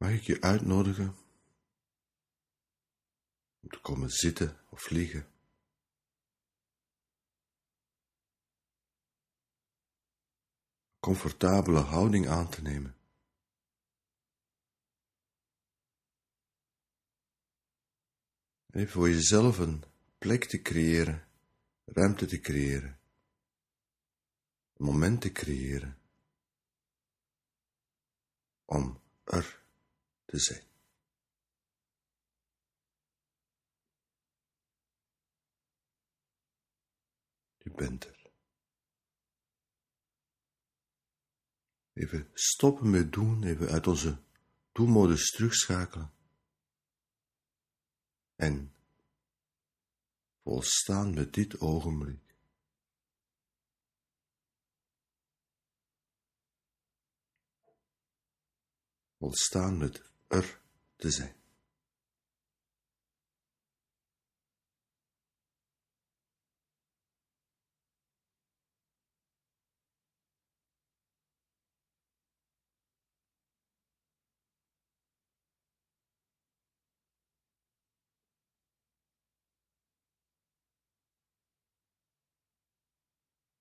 Mag ik je uitnodigen om te komen zitten of liggen? Comfortabele houding aan te nemen. Even voor jezelf een plek te creëren, ruimte te creëren, moment te creëren om er te zijn. Je bent er. Even stoppen met doen, even uit onze doelmodus terugschakelen. En volstaan met dit ogenblik. Volstaan met er te zijn.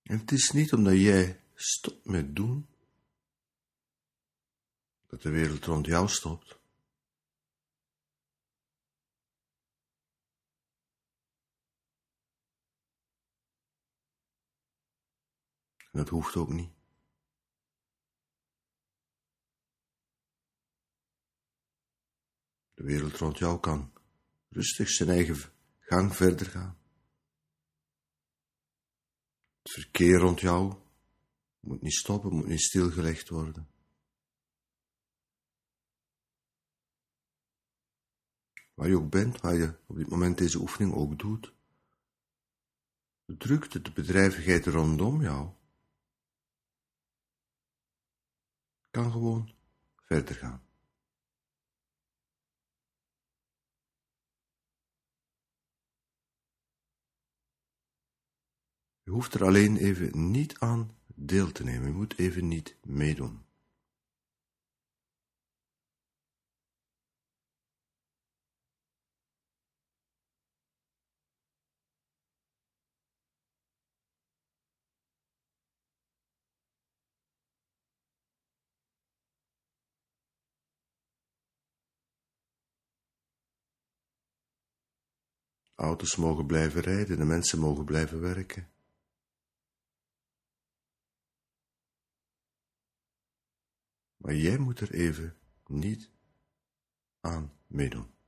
Het is niet omdat jij stopt met doen, dat de wereld rond jou stopt. Dat hoeft ook niet. De wereld rond jou kan rustig zijn eigen gang verder gaan. Het verkeer rond jou moet niet stoppen, moet niet stilgelegd worden. Waar je ook bent, waar je op dit moment deze oefening ook doet. De drukte, de bedrijvigheid rondom jou kan gewoon verder gaan. Je hoeft er alleen even niet aan deel te nemen. Je moet even niet meedoen. Auto's mogen blijven rijden, de mensen mogen blijven werken. Maar jij moet er even niet aan meedoen.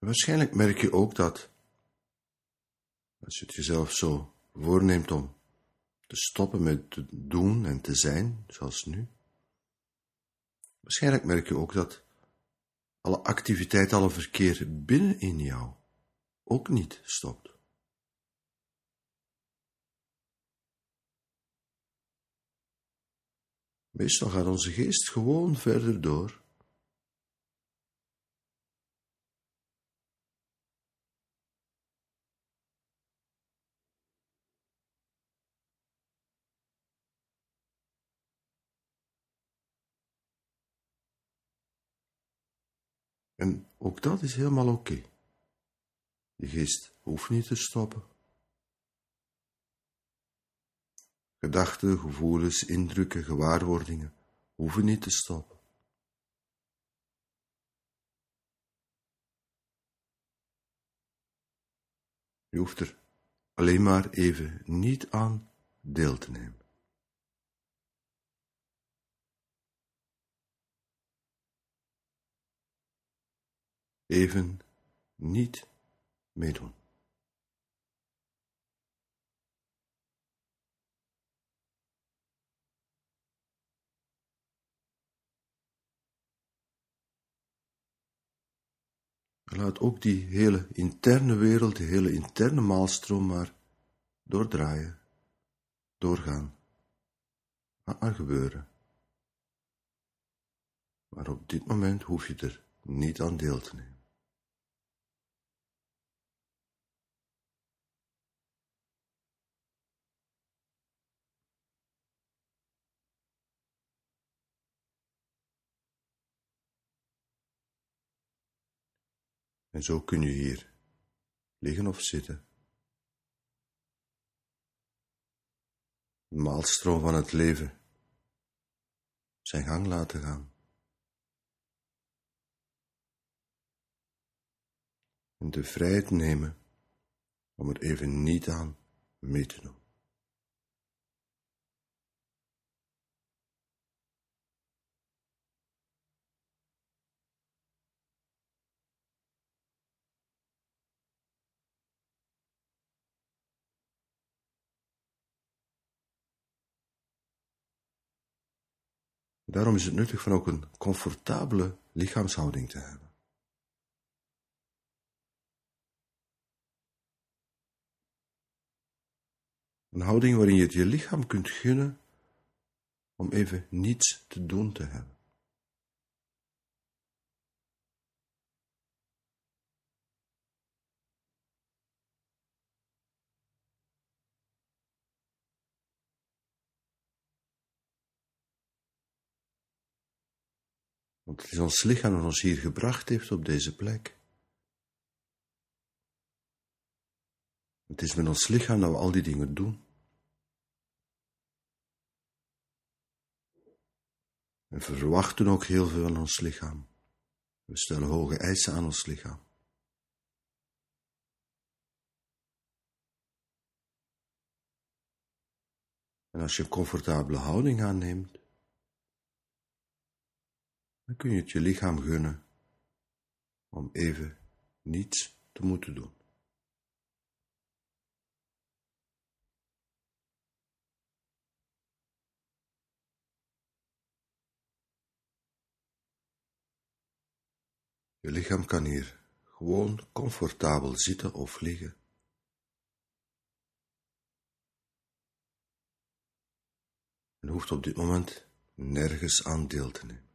Waarschijnlijk merk je ook dat als je het jezelf zo voorneemt om te stoppen met te doen en te zijn, zoals nu, waarschijnlijk merk je ook dat alle activiteit, alle verkeer binnen in jou ook niet stopt. Meestal gaat onze geest gewoon verder door. En ook dat is helemaal oké. Je geest hoeft niet te stoppen. Gedachten, gevoelens, indrukken, gewaarwordingen hoeven niet te stoppen. Je hoeft er alleen maar even niet aan deel te nemen. Even niet meedoen. Laat ook die hele interne wereld, die hele interne maalstroom maar doordraaien, doorgaan, aan gebeuren. Maar op dit moment hoef je er niet aan deel te nemen. En zo kun je hier liggen of zitten. De maalstroom van het leven zijn gang laten gaan. En de vrijheid nemen om er even niet aan mee te doen. Daarom is het nuttig van ook een comfortabele lichaamshouding te hebben. Een houding waarin je het je lichaam kunt gunnen om even niets te doen te hebben. Want het is ons lichaam dat ons hier gebracht heeft op deze plek. Het is met ons lichaam dat we al die dingen doen. We verwachten ook heel veel van ons lichaam. We stellen hoge eisen aan ons lichaam. En als je een comfortabele houding aanneemt, dan kun je het je lichaam gunnen om even niets te moeten doen. Je lichaam kan hier gewoon comfortabel zitten of liggen. En hoeft op dit moment nergens aan deel te nemen.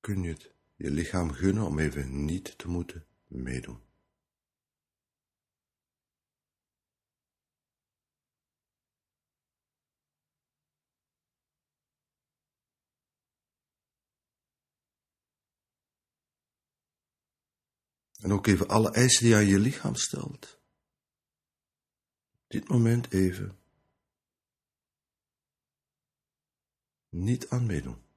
Kun je het je lichaam gunnen om even niet te moeten meedoen. En ook even alle eisen die aan je lichaam stelt. Dit moment even niet aan meedoen.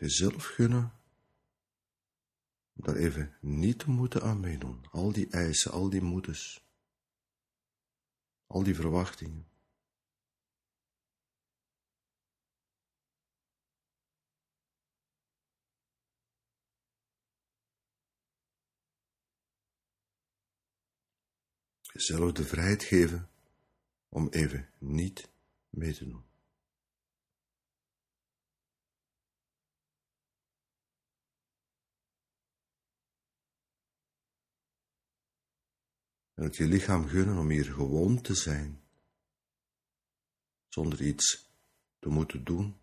Jezelf gunnen om daar even niet te moeten aan meedoen. Al die eisen, al die moeders, al die verwachtingen. Jezelf de vrijheid geven om even niet mee te doen. En het je lichaam gunnen om hier gewoon te zijn, zonder iets te moeten doen,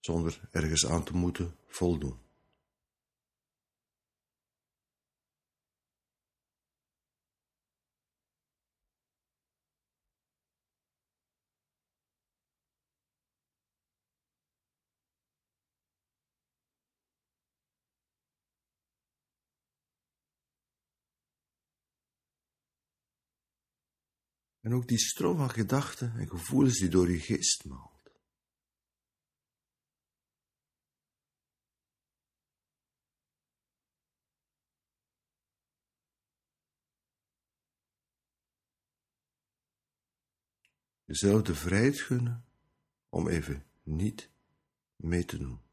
zonder ergens aan te moeten voldoen. En ook die stroom van gedachten en gevoelens die door je geest maalt. Jezelf de vrijheid gunnen om even niet mee te doen.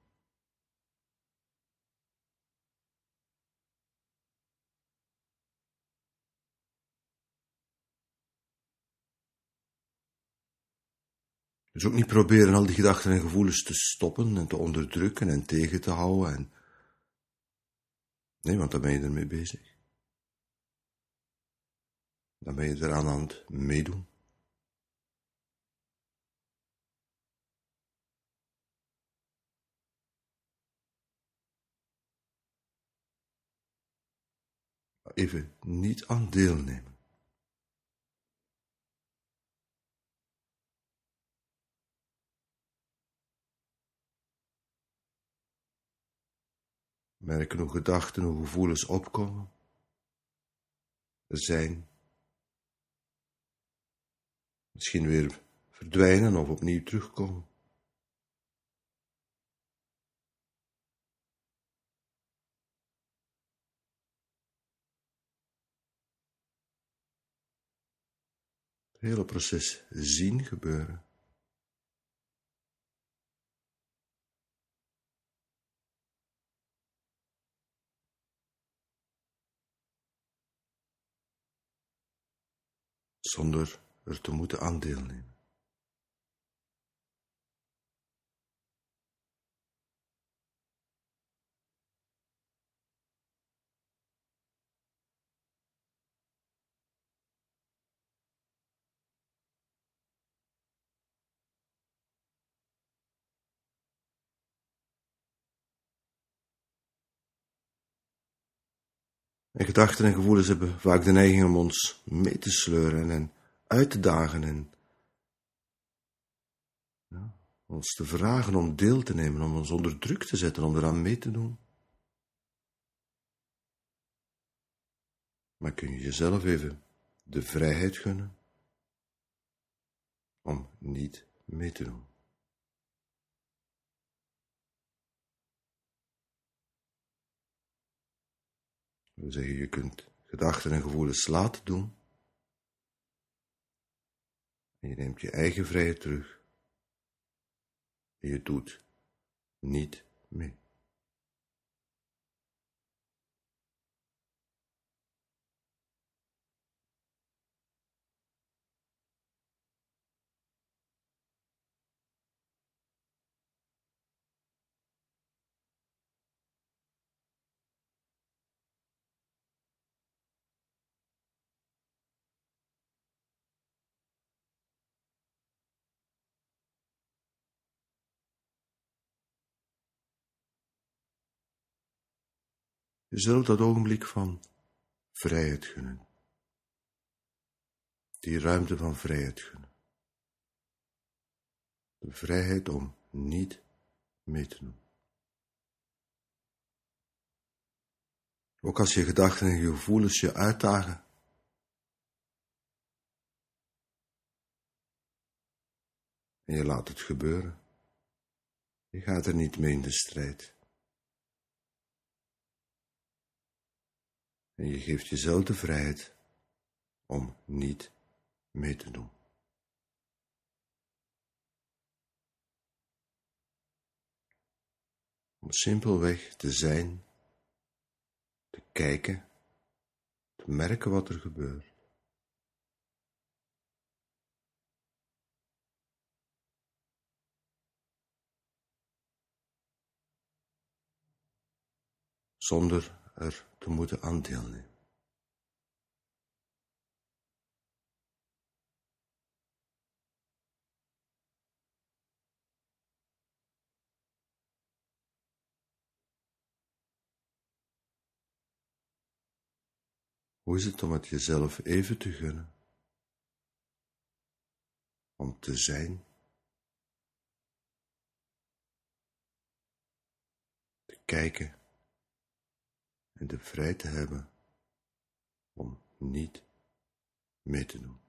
Dus ook niet proberen al die gedachten en gevoelens te stoppen en te onderdrukken en tegen te houden. En... Nee, want dan ben je ermee bezig. Dan ben je eraan aan het meedoen. Even niet aan deelnemen. Merken hoe gedachten, hoe gevoelens opkomen. Er zijn. Misschien weer verdwijnen of opnieuw terugkomen. Het hele proces zien gebeuren. Zonder er te moeten aan deelnemen. En gedachten en gevoelens hebben vaak de neiging om ons mee te sleuren en uit te dagen en ja, ons te vragen om deel te nemen, om ons onder druk te zetten, om eraan mee te doen. Maar kun je jezelf even de vrijheid gunnen om niet mee te doen? We zeggen, je kunt gedachten en gevoelens laten doen. En je neemt je eigen vrijheid terug. En je doet niet mee. Jezelf dat ogenblik van vrijheid gunnen. Die ruimte van vrijheid gunnen. De vrijheid om niet mee te doen. Ook als je gedachten en je gevoelens je uitdagen. En je laat het gebeuren. Je gaat er niet mee in de strijd. En je geeft jezelf de vrijheid om niet mee te doen. Om simpelweg te zijn, te kijken, te merken wat er gebeurt. Zonder er te moeten aan deelnemen. Hoe is het om het jezelf even te gunnen? Om te zijn? Te kijken en de vrijheid te hebben om niet mee te doen.